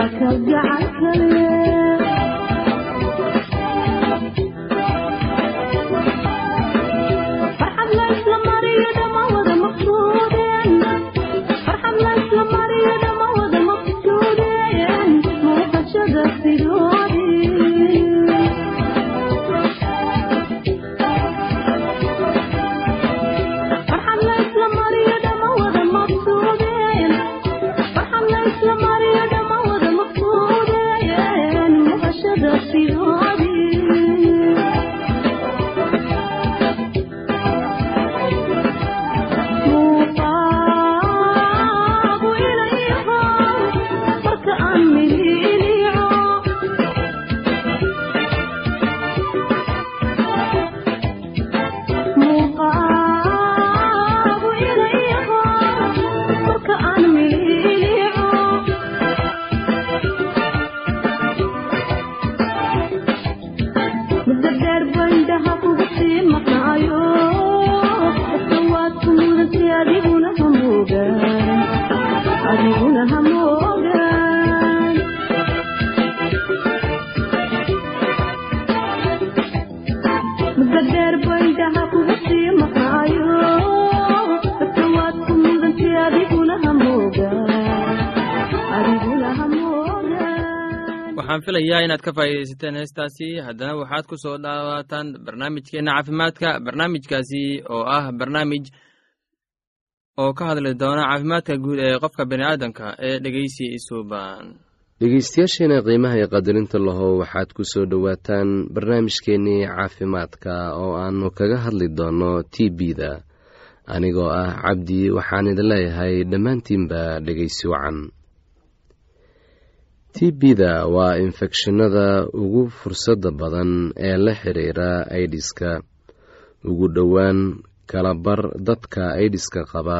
ka waxaan filayaa inaad ka faa'iidaysateen heestaasi. Haddana waxaad ku soo dhawaataan barnaamijkeenna caafimaadka barnaamijkaasi oo ah barnaamij oo ka hadli doona caafimaadka guud ee qofka bani aadamka ee dhegeysi isuuban dhegeystayaasheena qiimaha iyo qadarinta lahow waxaad ku soo dhowaataan barnaamijkeennii caafimaadka oo aannu kaga hadli doonno t b-da anigoo ah cabdi waxaan idin leeyahay dhammaantiinba dhegeysi wacan t b-da waa infekshinada ugu fursadda badan ee la xiriira aidiska ugu dhowaan kalabar dadka aidiska qaba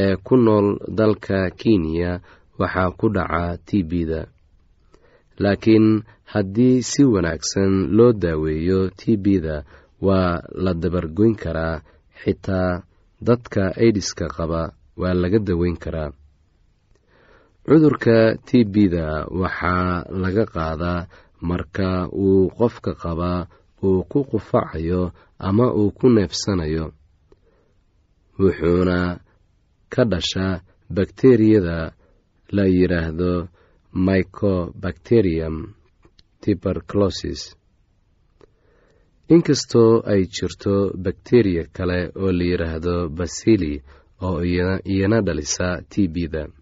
ee ku nool dalka kenya waxaa ku dhaca t b-da laakiin haddii si wanaagsan loo daaweeyo t b-da waa la dabargoyn karaa xitaa dadka aidiska qaba waa laga daweyn karaa cudurka t b-da waxaa laga qaadaa marka uu qofka qabaa uu ku qufacayo ama uu ku neefsanayo. Wuxuuna ka dhashaa bakteriyada la yidhaahdo mycobacterium tuberculosis. Inkastoo ay jirto bakteriya kale oo la yidhaahdo basili oo iyana dhalisa t b-da. t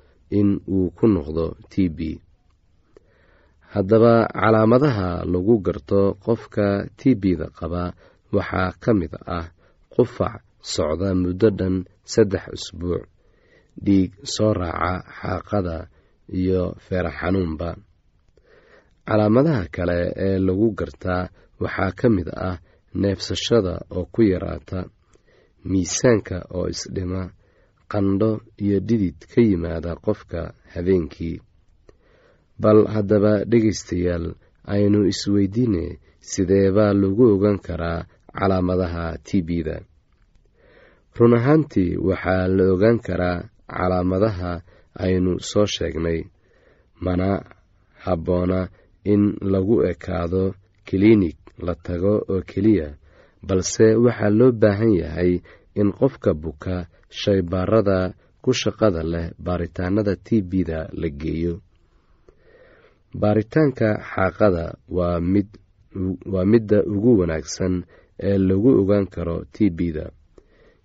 in uu ku noqdo t b. Haddaba calaamadaha lagu garto qofka tbda qaba waxaa ka mid ah qufac socda muddo dhan saddex usbuuc dhiig soo raaca xaaqada iyo feera xanuunba. Calaamadaha kale ee lagu gartaa waxaa ka mid ah neefsashada oo ku yaraata miisaanka oo isdhima qandho iyo dhidid ka yimaada qofka habeenkii. Bal haddaba dhegaystayaal aynu isweydiine sidee baa lagu ogaan karaa calaamadaha tbda run ahaantii waxaa la ogaan karaa calaamadaha aynu soo sheegnay. Mana habboona in lagu ekaado kiliinig la tago oo keliya balse waxaa loo baahan yahay in qofka buka shaybaarada ku shaqada leh baaritaanada tbda la geeyo. Baaritaanka xaaqada waa mid waa midda ugu wanaagsan ee lagu ogaan karo tbda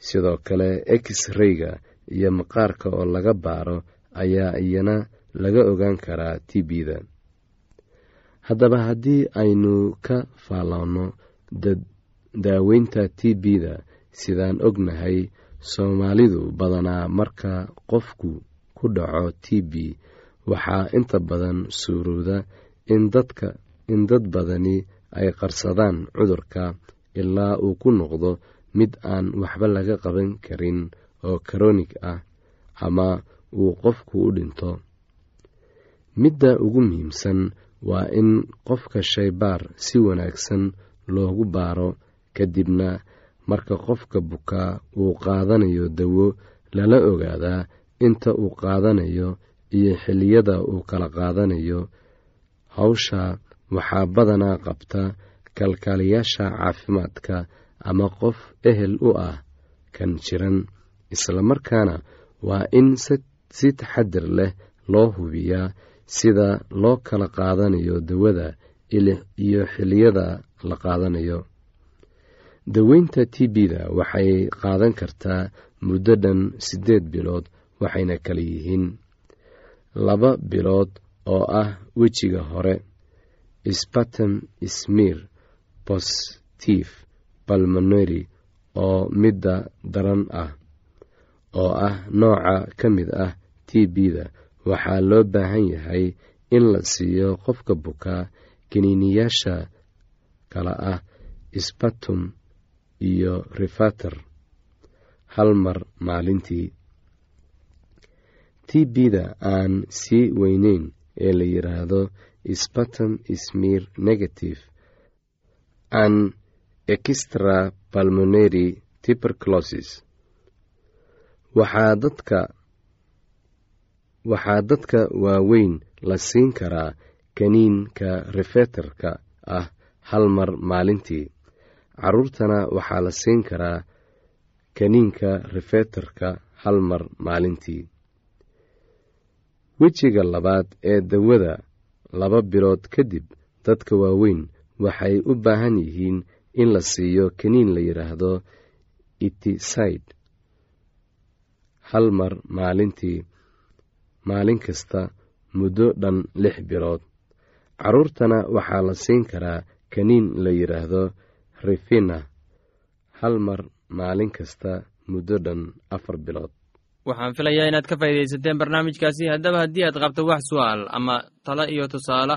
sidoo kale x-rayga iyo maqaarka oo laga baaro ayaa iyana laga ogaan karaa tbda haddaba haddii aynu ka faalloonno daaweynta tbda sidaan ognahay soomaalidu badanaa marka qofku ku dhaco tb waxaa inta badan dadka in dad badani ay qarsadaan cudurka ilaa uu ku noqdo mid aan waxba laga qaban karin oo karonig ah ama uu qofku u dhinto. Midda ugu muhiimsan waa in qofka shaybaar si wanaagsan loogu baaro kadibna marka qofka bukaa uu qaadanayo dawo lala ogaadaa inta uu qaadanayo iyo xilliyada uu kala qaadanayo. Hawsha waxaa badanaa qabta kalkaaliyaasha caafimaadka ama qof ehel u ah kan jiran islamarkaana waa in si taxadir leh loo hubiyaa sida loo kala qaadanayo dawada iyo xilliyada la qaadanayo daweynta tbda waxay qaadan kartaa muddo dhan siddeed bilood waxayna kala yihiin laba bilood oo ah wejiga hore sbatem smir bostif balmoneri oo midda daran ah oo ah nooca ka mid ah tbda waxaa loo baahan yahay in la siiyo qofka bukaa kiniiniyaasha kala ah sbatum iyo rifater hal mar maalintii. Tbda aan sii weyneyn ee la yidhaahdo sbatum smir negative an extra balmoneri tuberculosis. Waxaa dadka waaweyn la siin karaa kaniinka rifeterka ah hal mar maalintii caruurtana waxaa la siin karaa kaniinka rifeterka hal mar maalintii. Wejiga labaad ee dawada laba bilood kadib dadka waaweyn waxay u baahan yihiin in la siiyo kaniin la yidhaahdo itisaid hal mar maalintii maalin kasta muddo dhan lix bilood. Caruurtana waxaa la siin karaa kaniin la yidhaahdo rifina hal mar maalin kasta muddo dhan afar bilood. Waxaan filayaa inaad ka faa'iidaysateen barnaamijkaasi. Haddaba haddii aad qabto wax su'aal ama talo iyo tusaale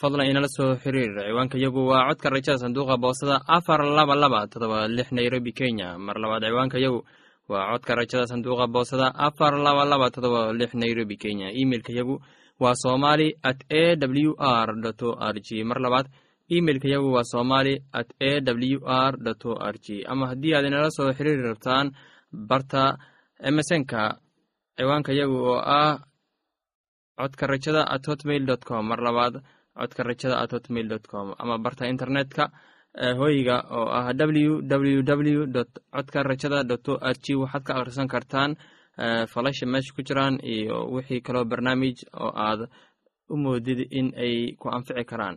fadlan inala soo xiriir. Ciwaanka yagu waa codka rajada sanduuqa boosada afar laba laba todoba lix nairobi kenya. Mar labaad ciwaanka yagu waa codka rajada sanduuqa boosada afar laba laba todoba lix nairobi kenya. Imeilka yagu waa somali at a w r o r g mar labaad imeilka yagu waa somali at a w r o r g ama haddii aad inala soo xiriiri rabtaan barta emesonka ciwaanka yagu oo ah codka rajada at hotmail dot com. Mar labaad codka rajada at hotmail dot com. Ama barta internetka hoyga oo ah w w w dot codka rajada dot o r g waxaad ka akhrisan kartaan falasha meesha ku jiraan iyo wixii kaloo barnaamij oo aad u moodid in ay ku anfici karaan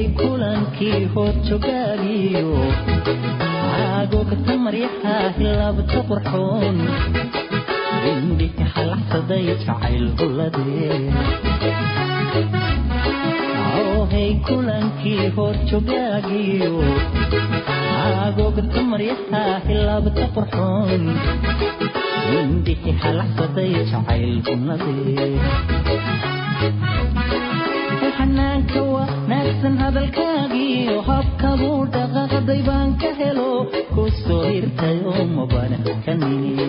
awhay kulankii hoodjogaagiyo aagogta maryaha hilabta qurxoon indhihi halaxsaday jacayl huladee awhay kulankii hoodjogaagiyo aagogta maryaha hilabta qurxoon indhihi halaxsaday jacayl huladee wanaagsan hadalkaagiiyo habkabuu dhaqaaqday baan ka helo ku soo hirtayo mabankanini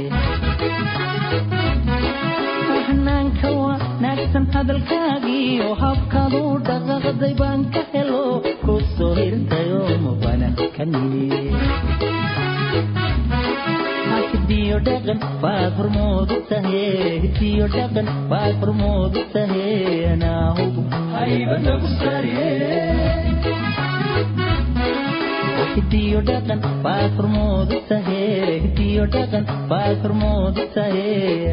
xanaanka wanaagsan hadalkaagiiyo habkabuu dhaqaaqday baan ka helo ku soo hirtayo mabankanini hidiyo dhaqan baad hormoodu tahe hidiyo dhaqan baad hormoodu tahe anaahugu haybanagu sare hidiyo dhaqan baad hormoodu tahe hidiyo dhaqan baad hormoodu tahe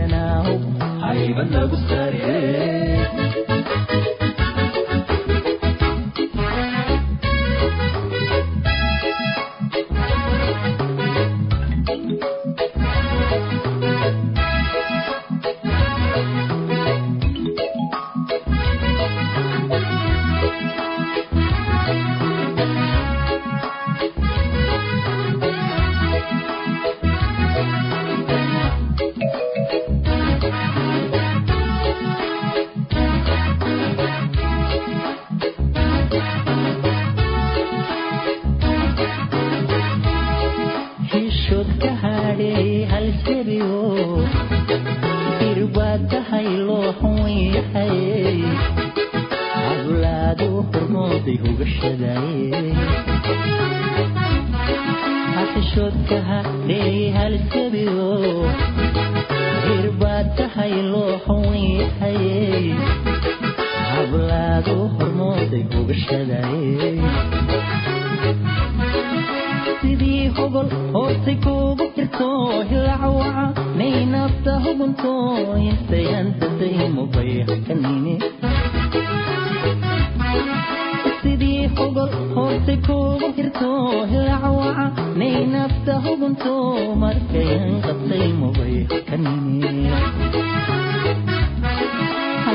anaahugu haybanagu sare hoostay kuugu jirto hilacawaca nay nafta hugunto markay anqabtay mubaykanini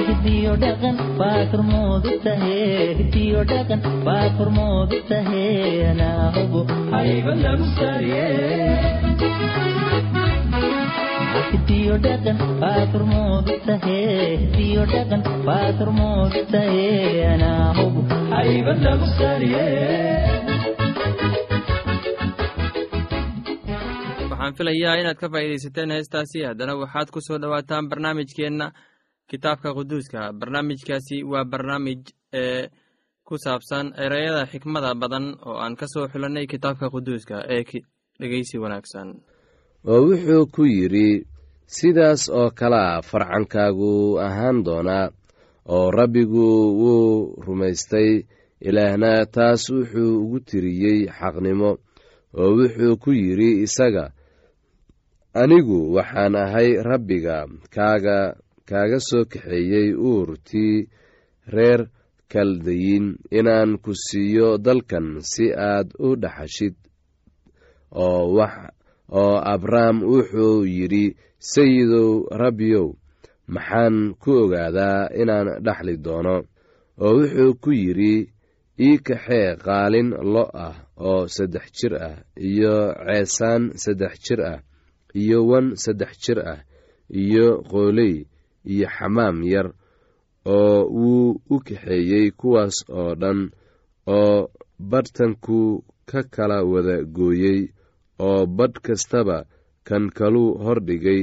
hidiyo dhaqan baad hormoodu tahe hidiyo dhaqan baad hormoodu tahe anaahugu hayba lagu sariye. Hidiyo dhaqan baad hormoodu tahe hidiyo dhaqan baad hormoodu tahe anaahugu waxaan filayaa inaad ka faa'iidaysateen heestaasi. Haddana waxaad ku soo dhowaataan barnaamijkeenna kitaabka quduuska. Barnaamijkaasi waa barnaamij ee ku saabsan ereyada xikmada badan oo aan ka soo xulannay kitaabka quduuska ee dhegeysi wanaagsan. Oo wuxuu ku yidhi sidaas oo kalea farcankaagu ahaan doonaa oo rabbigu wuu rumaystay ilaahna taas wuxuu ugu tiriyey xaqnimo oo wuxuu ku yidhi isaga anigu waxaan ahay rabbiga kaaga kaaga soo kaxeeyey uurtii reer kaldayin inaan ku siiyo dalkan si aad u dhaxashid. Oo abrahm wuxuu yidhi sayidow rabbiyow maxaan ku ogaadaa inaan dhaxli doono oo wuxuu ku yidhi ii kaxee qaalin lo ah oo saddex jir ah iyo ceesaan saddex jir ah iyo wan saddex jir ah iyo qooley iyo xamaam yar oo wuu u kaxeeyey kuwaas oo dhan oo badhtanku ka kala wada gooyey oo badh kastaba kan kaluu hordhigay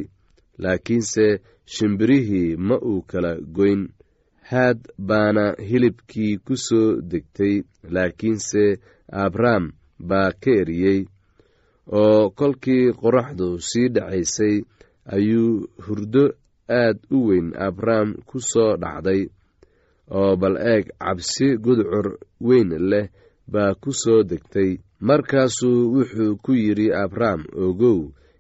laakiinse shimbirihii ma uu kala goyn. Haad baana hilibkii ku soo degtay laakiinse abrahm baa ka eriyey. Oo kolkii qoraxdu sii dhacaysay ayuu hurdo aad u weyn abrahm ku soo dhacday. Oo bal eeg cabsi gudcur weyn leh baa ku soo degtay. Markaasuu wuxuu ku yidhi abrahm ogow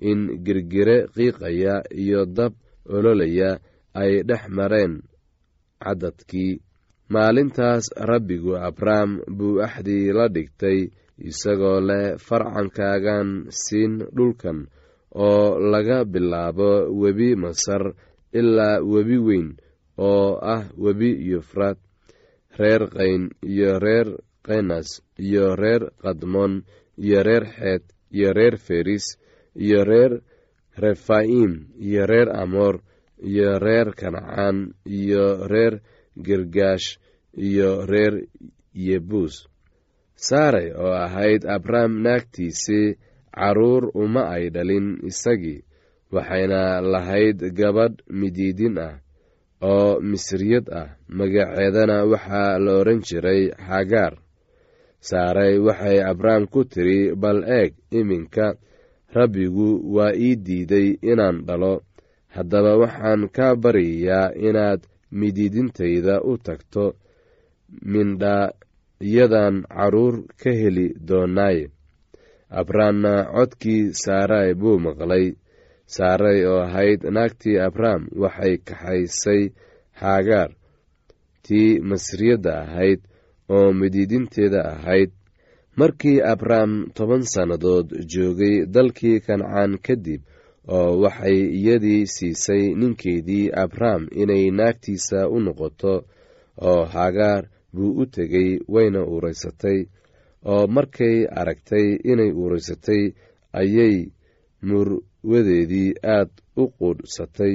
in girgire qiiqaya iyo dab ololaya ay dhex mareen caddadkii. Maalintaas rabbigu abrahm buu axdii la dhigtay isagoo leh farcankaagan siin dhulkan oo laga bilaabo webi masar ilaa webi weyn oo ah webi yufraad reer qayn iyo reer kenas iyo reer kadmon iyo reer xeed iyo reer feris iyo reer refaim iyo reer amoor iyo reer kancaan iyo reer girgaash iyo reer yebuus saaray oo ahayd abrahm naagtiisii carruur uma ay dhalin isagii waxayna lahayd gabadh midiidin ah oo misriyad ah. Magaceedana waxaa la odhan jiray xagaar saaray waxay abrahm ku tiri bal eeg iminka rabbigu waa ii diiday inaan dhalo. Haddaba waxaan kaa baryayaa inaad midiidintayda u tagto. Mindhayadan carruur ka heli doonaaye abrahamna codkii saaray buu maqlay. Saaray oo ahayd naagtii abraham waxay kaxaysay xagaar tii masriyadda ahayd oo midiidinteeda ahayd markii abraham toban sannadood joogay dalkii kancaan kadib oo waxay iyadii siisay ninkeedii abraham inay naagtiisa u noqoto oo hagaar buu u tegey wayna uuraysatay oo markay aragtay inay uuraysatay ayay murwadeedii aad u quudhsatay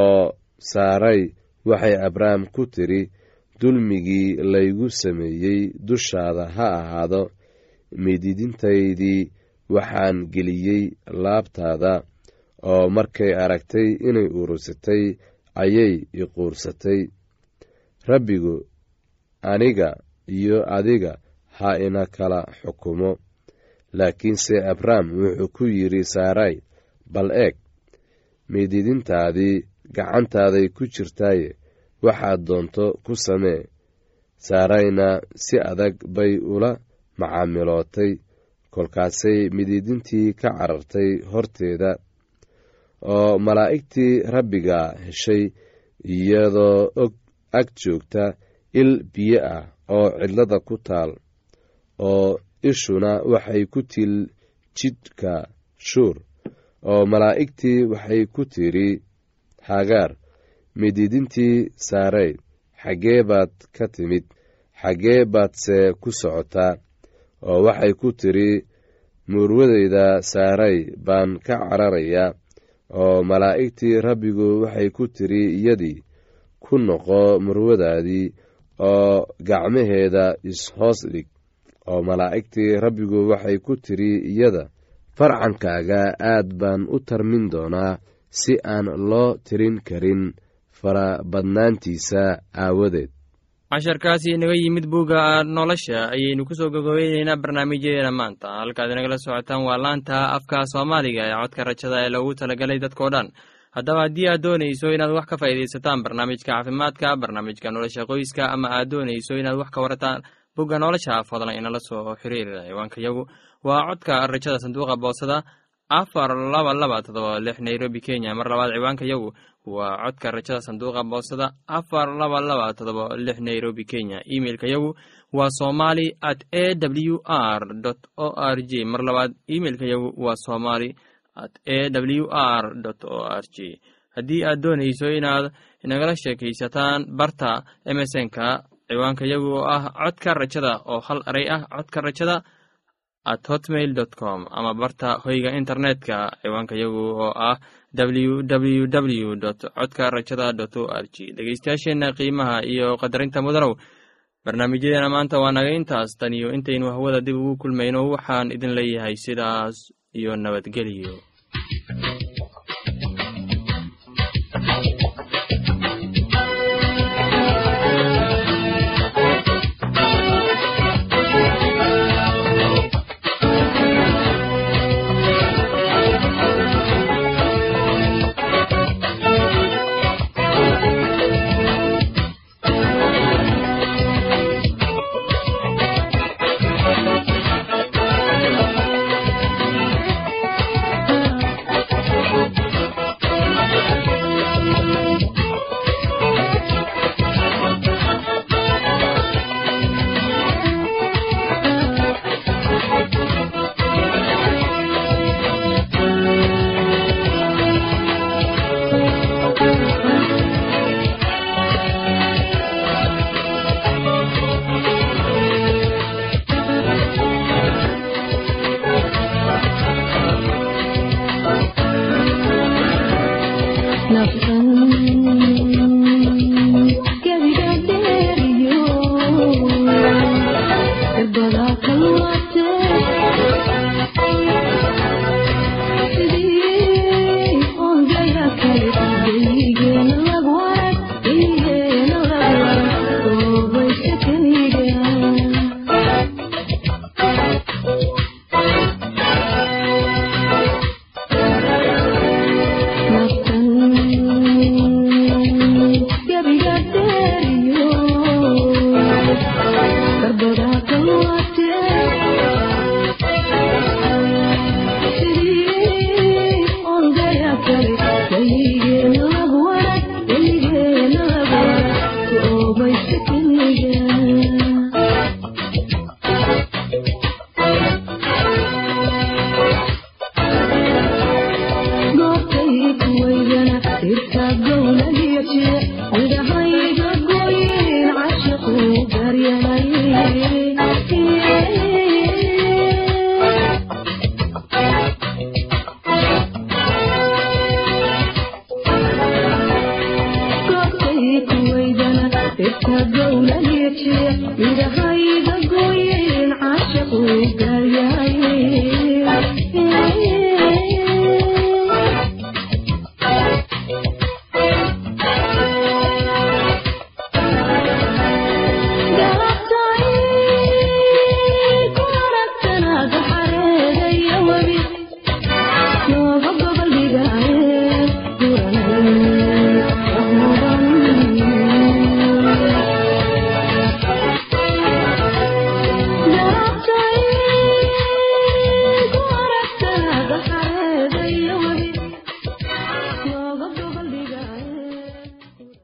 oo saaray waxay abraham ku tiri dulmigii laygu sameeyey dushaada ha ahaado mididintaydii waxaan geliyey laabtaada oo markay aragtay inay urursatay ayay iquursatay rabbigu aniga iyo adiga ha ina kala xukumo. Laakiinse abraham wuxuu ku yidhi saaray bal eeg mididintaadii gacantaaday ku jirtaaye waxaad doonto ku samee saarayna si adag bay ula macaamilootay. Kolkaasay mididintii ka carartay horteeda oo malaa'igtii rabbiga heshay iyadoo og ag joogta il biyo ah oo cidlada ku taal oo ishuna waxay ku til jidhka shuur oo malaa'igtii waxay ku tidhi hagaar mididintii saarey xaggee baad ka timid xaggee baadse ku socotaa oo waxay ku tidhi muurwadeyda saaray baan ka cararayaa oo malaa'igtii rabbigu waxay ku tidhi iyadii ku noqo murwadaadii oo gacmaheeda is-hoos dhig oo malaa'igtii rabbigu waxay ku tidhi iyada farcankaaga aad baan u tarmin doonaa si aan loo tirin karin farabadnaantiisa aawadeed. Casharkaasi inaga yimid bugga nolosha ayaynu ku soo gogobeyneynaa barnaamijyadeena maanta. Halkaad inagala socotaan waa laanta afka soomaaliga ee codka rajada ee loogu talagalay dadkao dhan. Haddaba haddii aad doonayso inaad wax ka faa'iidaysataan barnaamijka caafimaadka barnaamijka nolosha qoyska ama aad doonayso inaad wax ka warataan bugga nolosha fadlan inala soo xiriira ciwaanka yagu. Waa codka rajada sanduuqa boosada afar laba laba todoba lix nairobi kenya. Mar labaad ciwaanka yagu waa codka rajada sanduuqa boosada afar laba laba todoba lix nairobi kenya. Imeilka yagu waa somali at a w r o r j mar labaad imeilka yagu waa somali at a w r o r j haddii aad doonayso inaad inagala sheekaysataan barta emesonka ciwaanka yagu oo ah codka rajada oo hal eray ah codka rajada at hotmail dot com ama barta hoyga internetka ciwaanka yagu oo ah www dot codka rajada dot o r g dhegeystayaasheenna qiimaha iyo qadarinta mudanow barnaamijyadeena maanta waa naga intaas. Tan iyo intaynu hawada dib ugu kulmayno waxaan idin leeyahay sidaas iyo nabadgelyo